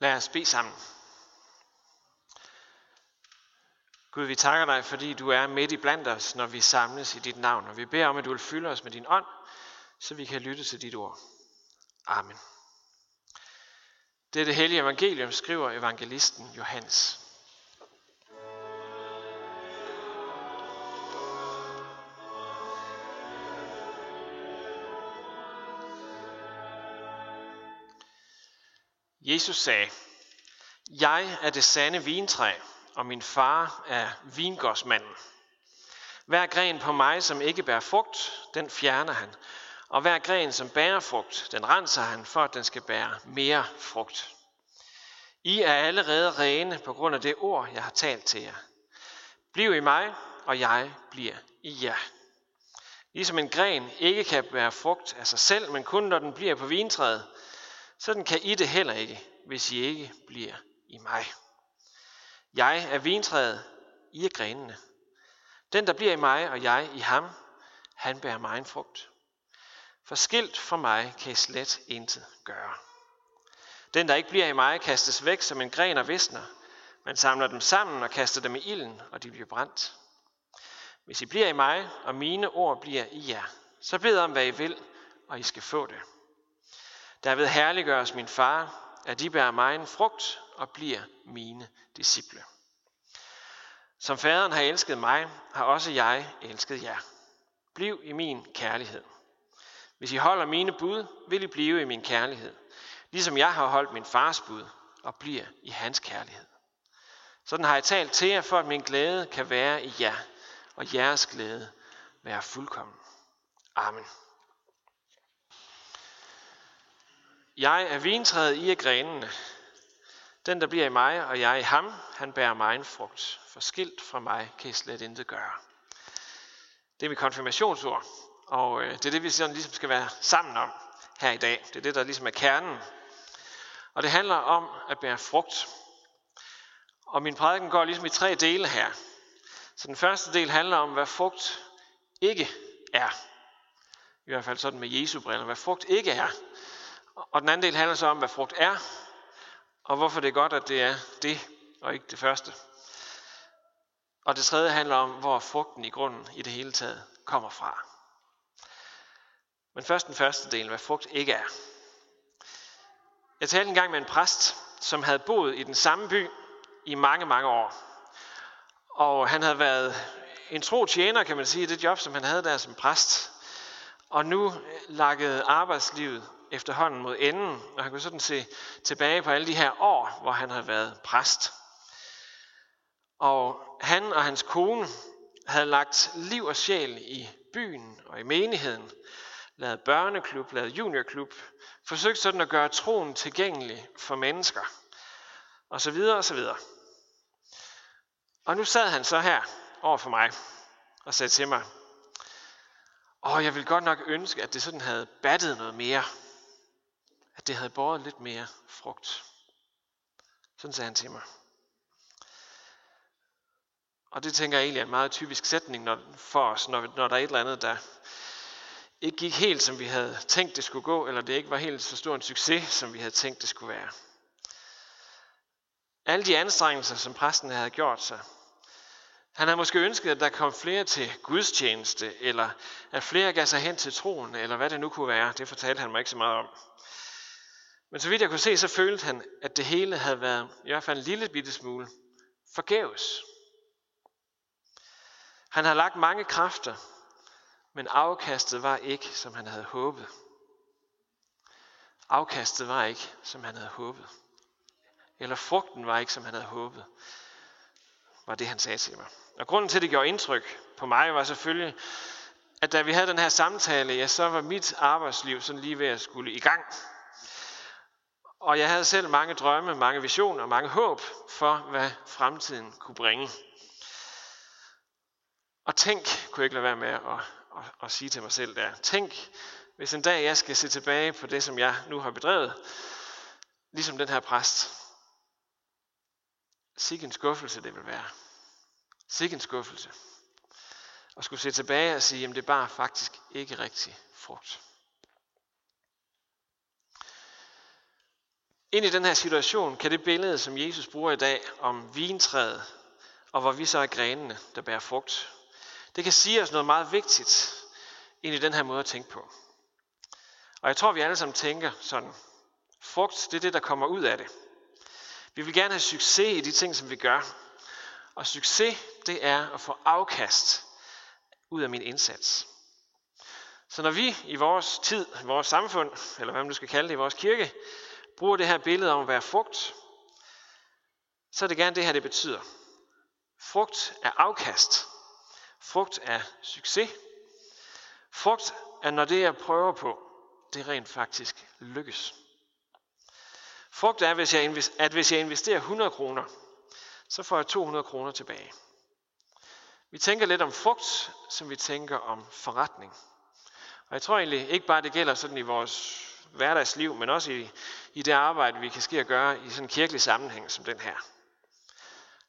Lad os bede sammen. Gud, vi takker dig, fordi du er midt i blandt os, når vi samles i dit navn. Og vi beder om, at du vil fylde os med din ånd, så vi kan lytte til dit ord. Amen. Det er det hellige evangelium, skriver evangelisten Johannes. Jesus sagde, Jeg er det sande vintræ, og min far er vingårdsmanden. Hver gren på mig, som ikke bærer frugt, den fjerner han. Og hver gren, som bærer frugt, den renser han, for at den skal bære mere frugt. I er allerede rene på grund af det ord, jeg har talt til jer. Bliv i mig, og jeg bliver i jer. Ligesom en gren ikke kan bære frugt af sig selv, men kun når den bliver på vintræet, sådan kan I det heller ikke, hvis I ikke bliver i mig. Jeg er vintræet, I er grenene. Den, der bliver i mig, og jeg i ham, han bærer mig en frugt. For skilt fra mig kan I slet intet gøre. Den, der ikke bliver i mig, kastes væk som en gren og visner. Man samler dem sammen og kaster dem i ilden, og de bliver brændt. Hvis I bliver i mig, og mine ord bliver i jer, så bed om, hvad I vil, og I skal få det. Derved herliggøres min far, at de bærer mig en frugt og bliver mine disciple. Som faderen har elsket mig, har også jeg elsket jer. Bliv i min kærlighed. Hvis I holder mine bud, vil I blive i min kærlighed, ligesom jeg har holdt min fars bud og bliver i hans kærlighed. Sådan har jeg talt til jer, for at min glæde kan være i jer, og jeres glæde være fuldkommen. Amen. Jeg er vintræet, I er grenene. Den, der bliver i mig, og jeg i ham, han bærer mig en frugt. For skilt fra mig kan I slet intet gøre. Det er mit konfirmationsord, og øh, det er det, vi sådan ligesom skal være sammen om her i dag. Det er det, der ligesom er kernen. Og det handler om at bære frugt. Og min prædiken går ligesom i tre dele her. Så den første del handler om, hvad frugt ikke er. I hvert fald sådan med Jesu briller. Hvad frugt ikke er. Og den anden del handler så om, hvad frugt er, og hvorfor det er godt, at det er det, og ikke det første. Og det tredje handler om, hvor frugten i grunden i det hele taget kommer fra. Men først den første del, hvad frugt ikke er. Jeg talte engang med en præst, som havde boet i den samme by i mange, mange år. Og han havde været en tro tjener, kan man sige, i det job, som han havde der som præst. Og nu lakkede arbejdslivet efterhånden mod enden, og han kunne sådan se tilbage på alle de her år, hvor han havde været præst. Og han og hans kone havde lagt liv og sjæl i byen og i menigheden, lavet børneklub, lavet juniorklub, forsøgt sådan at gøre troen tilgængelig for mennesker, og så videre og så videre. Og nu sad han så her over for mig og sagde til mig, Åh, jeg vil godt nok ønske, at det sådan havde battet noget mere at det havde båret lidt mere frugt. Sådan sagde han til mig. Og det tænker jeg egentlig er en meget typisk sætning når, for os, når, når der er et eller andet, der ikke gik helt, som vi havde tænkt, det skulle gå, eller det ikke var helt så stor en succes, som vi havde tænkt, det skulle være. Alle de anstrengelser, som præsten havde gjort sig, han havde måske ønsket, at der kom flere til gudstjeneste, eller at flere gav sig hen til troen, eller hvad det nu kunne være. Det fortalte han mig ikke så meget om. Men så vidt jeg kunne se, så følte han, at det hele havde været i hvert fald en lille bitte smule forgæves. Han havde lagt mange kræfter, men afkastet var ikke, som han havde håbet. Afkastet var ikke, som han havde håbet. Eller frugten var ikke, som han havde håbet. Var det, han sagde til mig. Og grunden til, at det gjorde indtryk på mig, var selvfølgelig, at da vi havde den her samtale, ja, så var mit arbejdsliv sådan lige ved at skulle i gang. Og jeg havde selv mange drømme, mange visioner, mange håb for, hvad fremtiden kunne bringe. Og tænk, kunne jeg ikke lade være med at, at, at sige til mig selv der, tænk, hvis en dag jeg skal se tilbage på det, som jeg nu har bedrevet, ligesom den her præst. Sikke en skuffelse det vil være. Sikke en skuffelse. Og skulle se tilbage og sige, at det bare faktisk ikke rigtig frugt. Ind i den her situation kan det billede, som Jesus bruger i dag om vintræet, og hvor vi så er grenene, der bærer frugt, det kan sige os noget meget vigtigt ind i den her måde at tænke på. Og jeg tror, vi alle sammen tænker sådan, frugt, det er det, der kommer ud af det. Vi vil gerne have succes i de ting, som vi gør. Og succes, det er at få afkast ud af min indsats. Så når vi i vores tid, i vores samfund, eller hvad man nu skal kalde det, i vores kirke, bruger det her billede om at være frugt, så er det gerne det her, det betyder. Frugt er afkast. Frugt er succes. Frugt er, når det, jeg prøver på, det rent faktisk lykkes. Frugt er, hvis jeg at hvis jeg investerer 100 kroner, så får jeg 200 kroner tilbage. Vi tænker lidt om frugt, som vi tænker om forretning. Og jeg tror egentlig ikke bare, det gælder sådan i vores hverdagsliv, men også i, i det arbejde, vi kan ske at gøre i sådan en kirkelig sammenhæng som den her.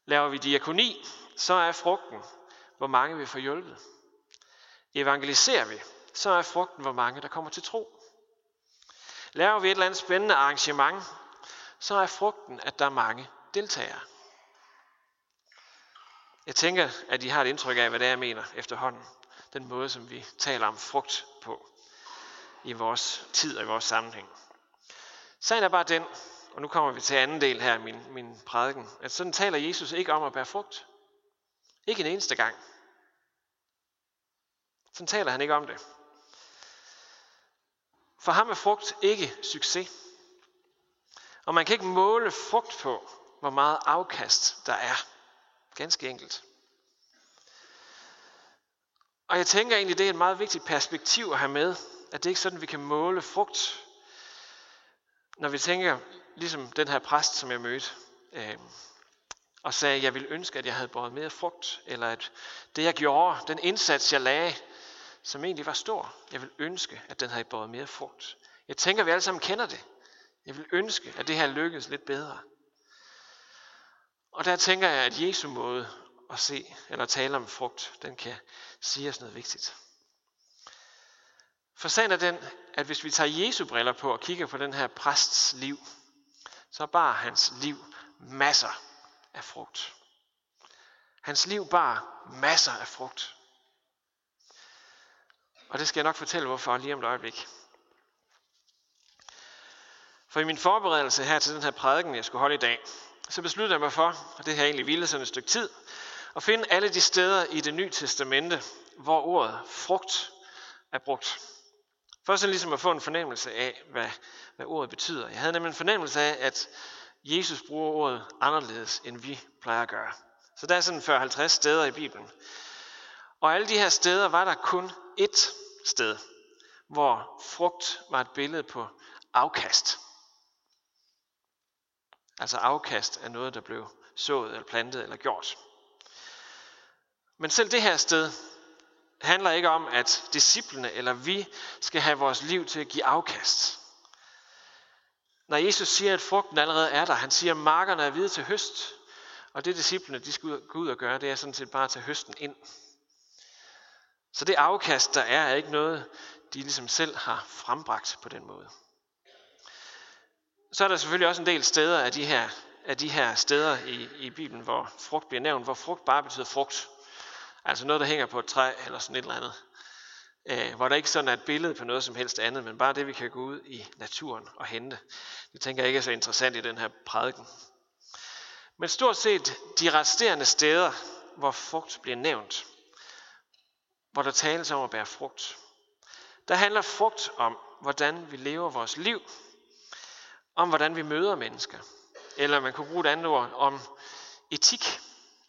Laver vi diakoni, så er frugten, hvor mange vi får hjulpet. Evangeliserer vi, så er frugten, hvor mange der kommer til tro. Laver vi et eller andet spændende arrangement, så er frugten, at der er mange deltagere. Jeg tænker, at I har et indtryk af, hvad det er, jeg mener efterhånden. Den måde, som vi taler om frugt på i vores tid og i vores sammenhæng. Sagen er bare den, og nu kommer vi til anden del her i min, min prædiken, at sådan taler Jesus ikke om at bære frugt. Ikke en eneste gang. Sådan taler han ikke om det. For ham er frugt ikke succes. Og man kan ikke måle frugt på, hvor meget afkast der er. Ganske enkelt. Og jeg tænker egentlig, det er et meget vigtigt perspektiv at have med, at det ikke er sådan, vi kan måle frugt. Når vi tænker, ligesom den her præst, som jeg mødte, øh, og sagde, at jeg ville ønske, at jeg havde båret mere frugt, eller at det jeg gjorde, den indsats jeg lagde, som egentlig var stor, jeg ville ønske, at den havde båret mere frugt. Jeg tænker, at vi alle sammen kender det. Jeg vil ønske, at det her lykkedes lidt bedre. Og der tænker jeg, at Jesu måde at se eller tale om frugt, den kan sige os noget vigtigt. For sagen er den, at hvis vi tager Jesu briller på og kigger på den her præsts liv, så bar hans liv masser af frugt. Hans liv bar masser af frugt. Og det skal jeg nok fortælle, hvorfor lige om et øjeblik. For i min forberedelse her til den her prædiken, jeg skulle holde i dag, så besluttede jeg mig for, og det har egentlig ville sådan et stykke tid, at finde alle de steder i det nye testamente, hvor ordet frugt er brugt. For sådan ligesom at få en fornemmelse af, hvad, hvad ordet betyder. Jeg havde nemlig en fornemmelse af, at Jesus bruger ordet anderledes, end vi plejer at gøre. Så der er sådan 40-50 steder i Bibelen. Og alle de her steder var der kun ét sted, hvor frugt var et billede på afkast. Altså afkast af noget, der blev sået eller plantet eller gjort. Men selv det her sted handler ikke om, at disciplene eller vi skal have vores liv til at give afkast. Når Jesus siger, at frugten allerede er der, han siger, at markerne er hvide til høst, og det disciplene de skal gå ud og gøre, det er sådan set bare at tage høsten ind. Så det afkast, der er, er ikke noget, de ligesom selv har frembragt på den måde. Så er der selvfølgelig også en del steder af de her, af de her steder i, i Bibelen, hvor frugt bliver nævnt, hvor frugt bare betyder frugt. Altså noget, der hænger på et træ eller sådan et eller andet. Øh, hvor der ikke sådan er et billede på noget som helst andet, men bare det, vi kan gå ud i naturen og hente. Det tænker jeg ikke er så interessant i den her prædiken. Men stort set de resterende steder, hvor frugt bliver nævnt, hvor der tales om at bære frugt, der handler frugt om, hvordan vi lever vores liv, om hvordan vi møder mennesker. Eller man kunne bruge et andet ord om etik.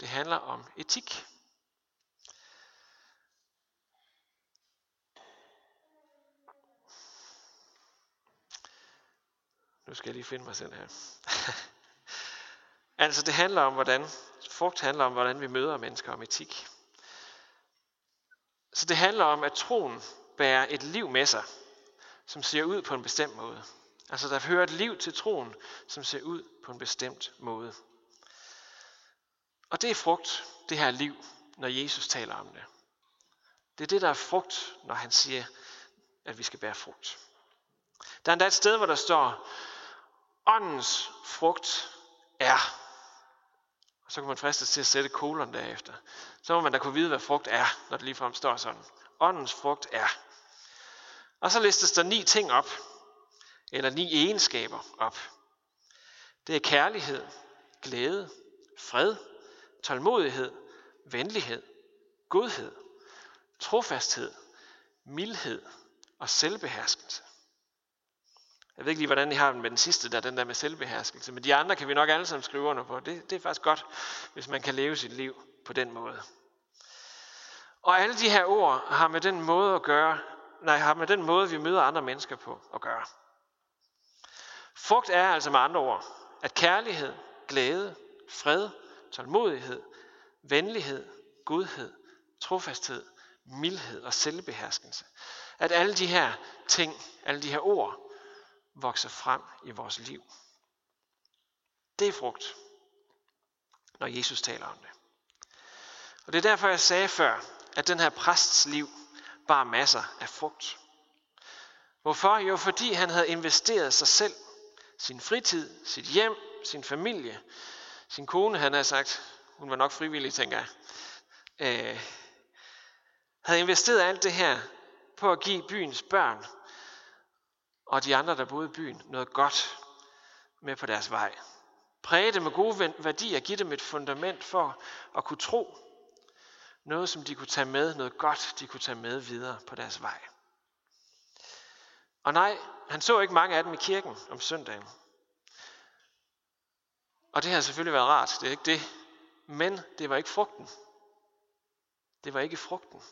Det handler om etik. Nu skal jeg lige finde mig selv her. altså det handler om, hvordan, frugt handler om, hvordan vi møder mennesker om etik. Så det handler om, at troen bærer et liv med sig, som ser ud på en bestemt måde. Altså der hører et liv til troen, som ser ud på en bestemt måde. Og det er frugt, det her liv, når Jesus taler om det. Det er det, der er frugt, når han siger, at vi skal bære frugt. Der er endda et sted, hvor der står, Åndens frugt er. Og så kan man fristes til at sætte kolon derefter. Så må man da kunne vide, hvad frugt er, når det ligefrem står sådan. Åndens frugt er. Og så listes der ni ting op, eller ni egenskaber op. Det er kærlighed, glæde, fred, tålmodighed, venlighed, godhed, trofasthed, mildhed og selvbeherskelse. Jeg ved ikke lige, hvordan I har den med den sidste, der den der med selvbeherskelse, men de andre kan vi nok alle sammen skrive under på. Det, det er faktisk godt, hvis man kan leve sit liv på den måde. Og alle de her ord har med den måde at gøre, nej, har med den måde, vi møder andre mennesker på at gøre. Frugt er altså med andre ord, at kærlighed, glæde, fred, tålmodighed, venlighed, godhed, trofasthed, mildhed og selvbeherskelse. At alle de her ting, alle de her ord, vokser frem i vores liv. Det er frugt, når Jesus taler om det. Og det er derfor, jeg sagde før, at den her præsts liv bar masser af frugt. Hvorfor? Jo, fordi han havde investeret sig selv, sin fritid, sit hjem, sin familie, sin kone, han har sagt, hun var nok frivillig, tænker jeg, øh, havde investeret alt det her på at give byens børn og de andre, der boede i byen, noget godt med på deres vej. Præge dem med gode værdier, give dem et fundament for at kunne tro. Noget, som de kunne tage med, noget godt, de kunne tage med videre på deres vej. Og nej, han så ikke mange af dem i kirken om søndagen. Og det har selvfølgelig været rart, det er ikke det. Men det var ikke frugten. Det var ikke frugten.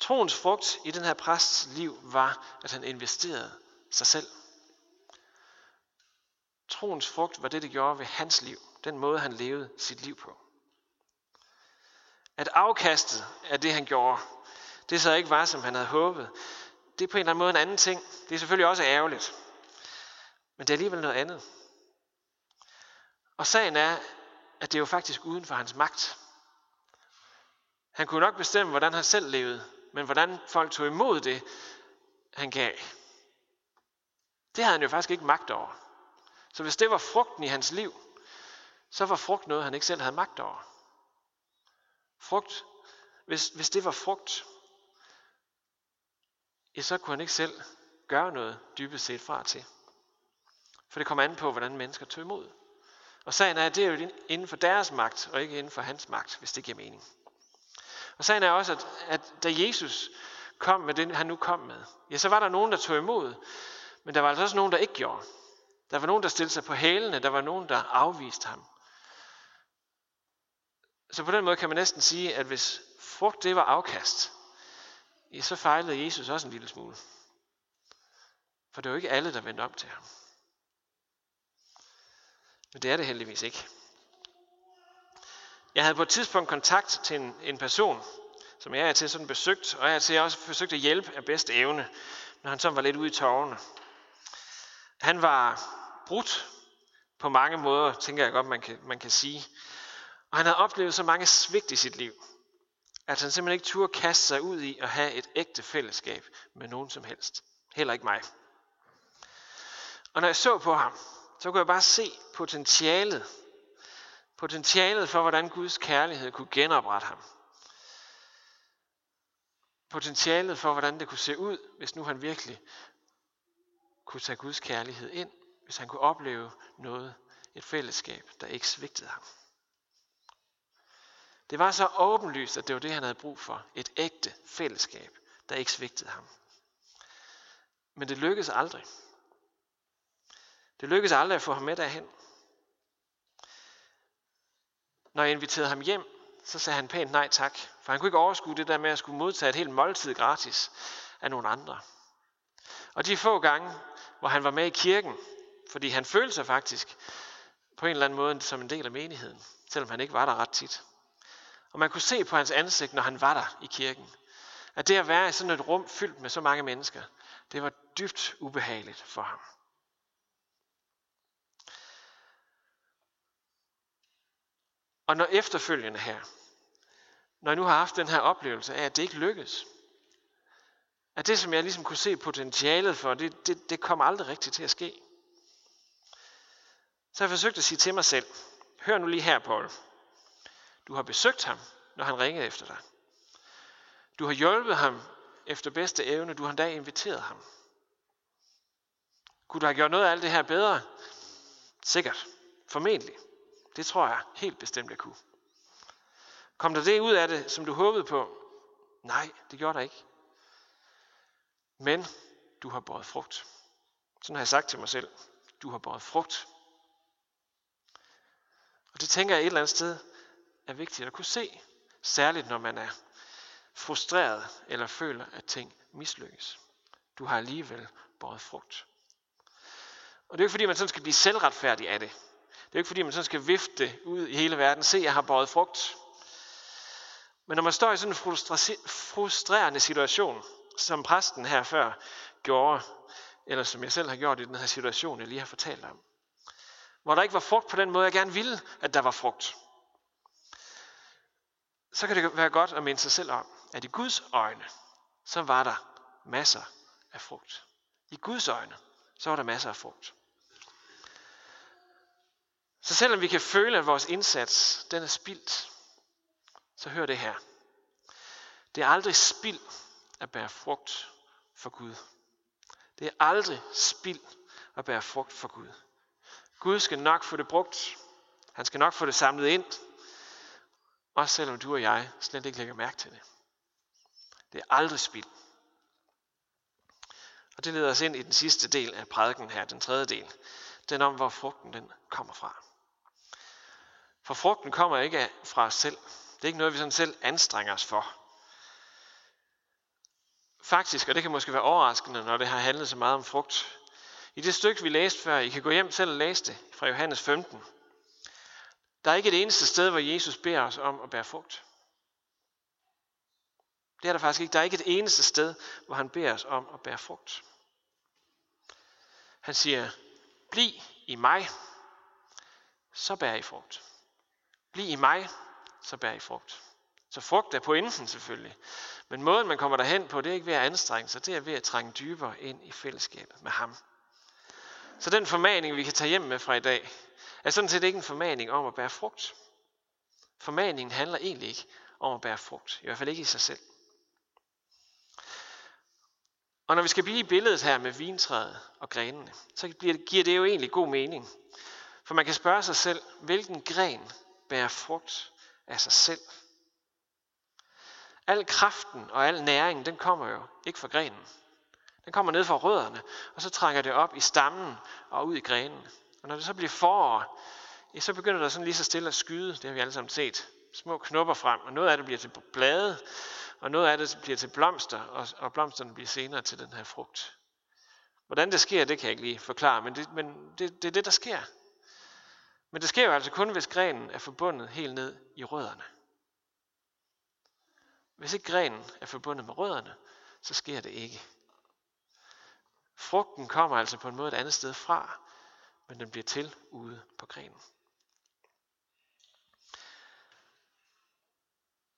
Troens frugt i den her præsts liv var, at han investerede sig selv. Troens frugt var det, det gjorde ved hans liv. Den måde, han levede sit liv på. At afkastet af det, han gjorde, det så ikke var, som han havde håbet, det er på en eller anden måde en anden ting. Det er selvfølgelig også ærgerligt. Men det er alligevel noget andet. Og sagen er, at det er jo faktisk uden for hans magt. Han kunne nok bestemme, hvordan han selv levede, men hvordan folk tog imod det, han gav. Det havde han jo faktisk ikke magt over. Så hvis det var frugten i hans liv, så var frugt noget, han ikke selv havde magt over. Frugt, hvis, hvis det var frugt, ja, så kunne han ikke selv gøre noget dybest set fra til. For det kommer an på, hvordan mennesker tog imod. Og sagen er, at det er jo inden for deres magt, og ikke inden for hans magt, hvis det giver mening. Og sagen er også, at, at da Jesus kom med det, han nu kom med, ja, så var der nogen, der tog imod, men der var altså også nogen, der ikke gjorde. Der var nogen, der stillede sig på hælene, der var nogen, der afviste ham. Så på den måde kan man næsten sige, at hvis frugt det var afkast, ja, så fejlede Jesus også en lille smule. For det var ikke alle, der vendte om til ham. Men det er det heldigvis ikke. Jeg havde på et tidspunkt kontakt til en, en person, som jeg er til sådan besøgt, og jeg er til også forsøgt at hjælpe af bedste evne, når han så var lidt ude i tårerne. Han var brudt på mange måder, tænker jeg godt, man kan, man kan sige. Og han havde oplevet så mange svigt i sit liv, at han simpelthen ikke turde kaste sig ud i at have et ægte fællesskab med nogen som helst. Heller ikke mig. Og når jeg så på ham, så kunne jeg bare se potentialet. Potentialet for, hvordan Guds kærlighed kunne genoprette ham. Potentialet for, hvordan det kunne se ud, hvis nu han virkelig kunne tage Guds kærlighed ind. Hvis han kunne opleve noget, et fællesskab, der ikke svigtede ham. Det var så åbenlyst, at det var det, han havde brug for. Et ægte fællesskab, der ikke svigtede ham. Men det lykkedes aldrig. Det lykkedes aldrig at få ham med derhen. Når jeg inviterede ham hjem, så sagde han pænt nej tak, for han kunne ikke overskue det der med at skulle modtage et helt måltid gratis af nogle andre. Og de få gange, hvor han var med i kirken, fordi han følte sig faktisk på en eller anden måde som en del af menigheden, selvom han ikke var der ret tit. Og man kunne se på hans ansigt, når han var der i kirken, at det at være i sådan et rum fyldt med så mange mennesker, det var dybt ubehageligt for ham. Og når efterfølgende her, når jeg nu har haft den her oplevelse af, at det ikke lykkes, at det, som jeg ligesom kunne se potentialet for, det, det, det kom aldrig rigtigt til at ske, Så jeg forsøgte at sige til mig selv, hør nu lige her, Paul. Du har besøgt ham, når han ringede efter dig. Du har hjulpet ham efter bedste evne. Du har endda inviteret ham. Kunne du have gjort noget af alt det her bedre? Sikkert. Formentlig. Det tror jeg helt bestemt, jeg kunne. Kom der det ud af det, som du håbede på? Nej, det gjorde der ikke. Men du har båret frugt. Sådan har jeg sagt til mig selv. Du har båret frugt. Og det tænker jeg et eller andet sted er vigtigt at kunne se. Særligt når man er frustreret eller føler, at ting mislykkes. Du har alligevel båret frugt. Og det er ikke fordi, man sådan skal blive selvretfærdig af det. Det er ikke fordi, man sådan skal vifte ud i hele verden. Se, jeg har båret frugt. Men når man står i sådan en frustrerende situation, som præsten her før gjorde, eller som jeg selv har gjort i den her situation, jeg lige har fortalt om, hvor der ikke var frugt på den måde, jeg gerne ville, at der var frugt, så kan det være godt at minde sig selv om, at i Guds øjne, så var der masser af frugt. I Guds øjne, så var der masser af frugt. Så selvom vi kan føle, at vores indsats den er spildt, så hør det her. Det er aldrig spild at bære frugt for Gud. Det er aldrig spild at bære frugt for Gud. Gud skal nok få det brugt. Han skal nok få det samlet ind. Også selvom du og jeg slet ikke lægger mærke til det. Det er aldrig spild. Og det leder os ind i den sidste del af prædiken her, den tredje del. Den om, hvor frugten den kommer fra. For frugten kommer ikke fra os selv. Det er ikke noget, vi sådan selv anstrenger os for. Faktisk, og det kan måske være overraskende, når det har handlet så meget om frugt. I det stykke, vi læste før, I kan gå hjem selv og læse det fra Johannes 15. Der er ikke et eneste sted, hvor Jesus beder os om at bære frugt. Det er der faktisk ikke. Der er ikke et eneste sted, hvor han beder os om at bære frugt. Han siger, bliv i mig, så bærer I frugt. Bliv i mig, så bær I frugt. Så frugt er pointen selvfølgelig. Men måden, man kommer derhen på, det er ikke ved at anstrenge sig, det er ved at trænge dybere ind i fællesskabet med ham. Så den formaning, vi kan tage hjem med fra i dag, er sådan set ikke en formaning om at bære frugt. Formaningen handler egentlig ikke om at bære frugt, i hvert fald ikke i sig selv. Og når vi skal blive i billedet her med vintræet og grenene, så giver det jo egentlig god mening. For man kan spørge sig selv, hvilken gren bærer frugt af sig selv? Al kraften og al næringen, den kommer jo ikke fra grenen. Den kommer ned fra rødderne, og så trænger det op i stammen og ud i grenen. Og når det så bliver forår, ja, så begynder der sådan lige så stille at skyde, det har vi alle sammen set, små knopper frem, og noget af det bliver til blade, og noget af det bliver til blomster, og, og blomsterne bliver senere til den her frugt. Hvordan det sker, det kan jeg ikke lige forklare, men det, men det, det er det, der sker. Men det sker jo altså kun, hvis grenen er forbundet helt ned i rødderne. Hvis ikke grenen er forbundet med rødderne, så sker det ikke. Frugten kommer altså på en måde et andet sted fra, men den bliver til ude på grenen.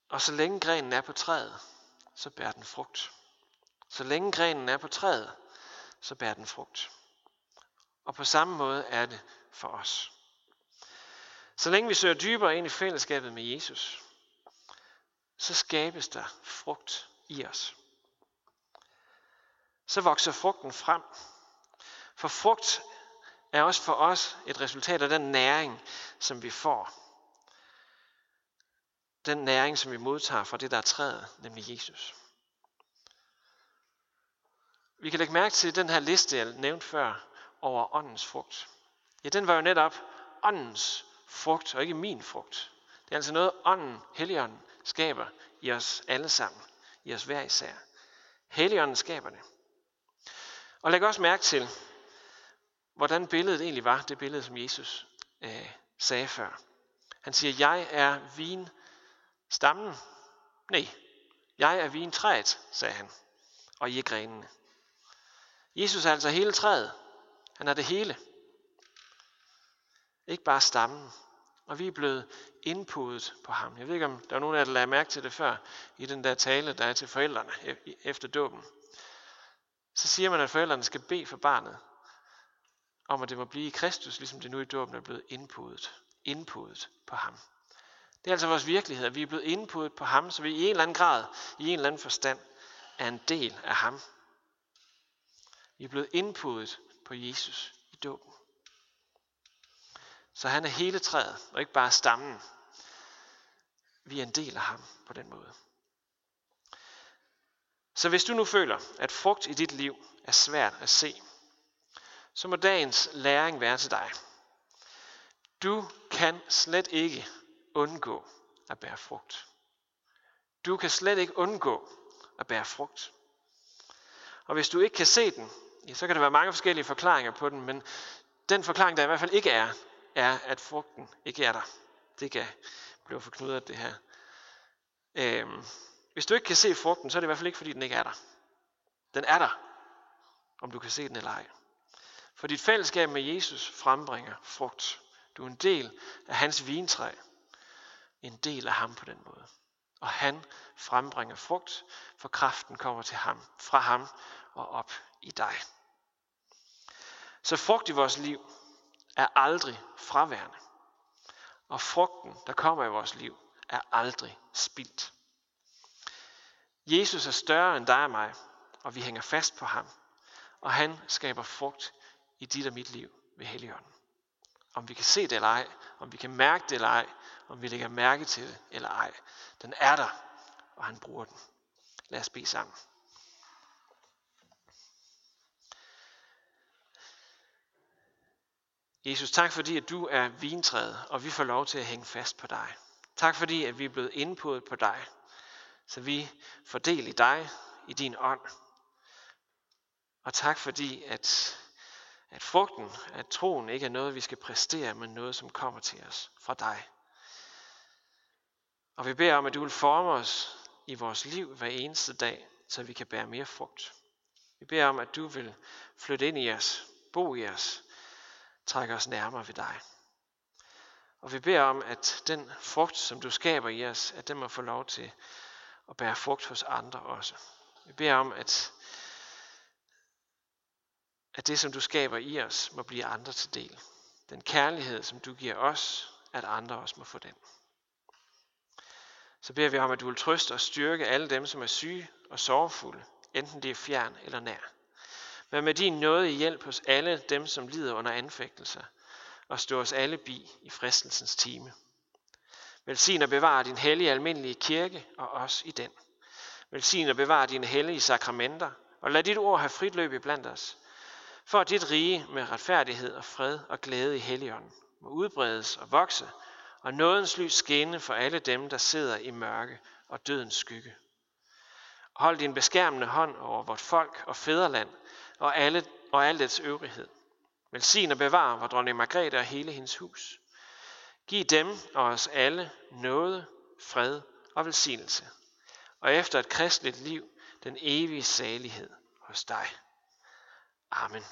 Og så længe grenen er på træet, så bærer den frugt. Så længe grenen er på træet, så bærer den frugt. Og på samme måde er det for os. Så længe vi søger dybere ind i fællesskabet med Jesus, så skabes der frugt i os. Så vokser frugten frem. For frugt er også for os et resultat af den næring, som vi får. Den næring, som vi modtager fra det, der er træet, nemlig Jesus. Vi kan lægge mærke til den her liste, jeg nævnte før, over åndens frugt. Ja, den var jo netop åndens frugt, og ikke min frugt. Det er altså noget, ånden, helligånden, skaber i os alle sammen, i os hver især. Helligånden skaber det. Og læg også mærke til, hvordan billedet egentlig var, det billede, som Jesus øh, sagde før. Han siger, jeg er vinstammen. Nej, jeg er vintræet, sagde han, og I er grenene. Jesus er altså hele træet. Han er det hele. Ikke bare stammen. Og vi er blevet indpudet på ham. Jeg ved ikke, om der er nogen af jer, der lagde mærke til det før, i den der tale, der er til forældrene e- efter dåben. Så siger man, at forældrene skal bede for barnet. om at det må blive i Kristus, ligesom det nu i dåben er blevet indpudet. Indpudet på ham. Det er altså vores virkelighed, at vi er blevet indpudet på ham, så vi i en eller anden grad, i en eller anden forstand, er en del af ham. Vi er blevet indpudet på Jesus i dåben. Så han er hele træet, og ikke bare stammen. Vi er en del af ham på den måde. Så hvis du nu føler, at frugt i dit liv er svært at se, så må dagens læring være til dig. Du kan slet ikke undgå at bære frugt. Du kan slet ikke undgå at bære frugt. Og hvis du ikke kan se den, ja, så kan der være mange forskellige forklaringer på den, men den forklaring, der i hvert fald ikke er, er, at frugten ikke er der. Det kan blive forknudret, det her. Øhm, hvis du ikke kan se frugten, så er det i hvert fald ikke, fordi den ikke er der. Den er der, om du kan se den eller ej. For dit fællesskab med Jesus frembringer frugt. Du er en del af hans vintræ. En del af ham på den måde. Og han frembringer frugt, for kraften kommer til ham, fra ham og op i dig. Så frugt i vores liv er aldrig fraværende. Og frugten, der kommer i vores liv, er aldrig spildt. Jesus er større end dig og mig, og vi hænger fast på ham. Og han skaber frugt i dit og mit liv ved Helligånden. Om vi kan se det eller ej, om vi kan mærke det eller ej, om vi lægger mærke til det eller ej. Den er der, og han bruger den. Lad os bede sammen. Jesus, tak fordi, at du er vintræet, og vi får lov til at hænge fast på dig. Tak fordi, at vi er blevet indpodet på dig, så vi får del i dig, i din ånd. Og tak fordi, at, at frugten, at troen ikke er noget, vi skal præstere, men noget, som kommer til os fra dig. Og vi beder om, at du vil forme os i vores liv hver eneste dag, så vi kan bære mere frugt. Vi beder om, at du vil flytte ind i os, bo i os, trække os nærmere ved dig. Og vi beder om, at den frugt, som du skaber i os, at den må få lov til at bære frugt hos andre også. Vi beder om, at, at det, som du skaber i os, må blive andre til del. Den kærlighed, som du giver os, at andre også må få den. Så beder vi om, at du vil trøste og styrke alle dem, som er syge og sorgfulde, enten det er fjern eller nær. Vær med din nåde i hjælp hos alle dem, som lider under anfægtelser, og stå os alle bi i fristelsens time. Velsign og bevar din hellige almindelige kirke og os i den. Velsign og bevar dine hellige sakramenter, og lad dit ord have frit løb i blandt os. For at dit rige med retfærdighed og fred og glæde i helligånden må udbredes og vokse, og nådens lys skinne for alle dem, der sidder i mørke og dødens skygge. Hold din beskærmende hånd over vort folk og fædreland og, alle, og al dets øvrighed. Velsign og bevar vor dronning Margrethe og hele hendes hus. Giv dem og os alle noget, fred og velsignelse. Og efter et kristligt liv, den evige salighed hos dig. Amen.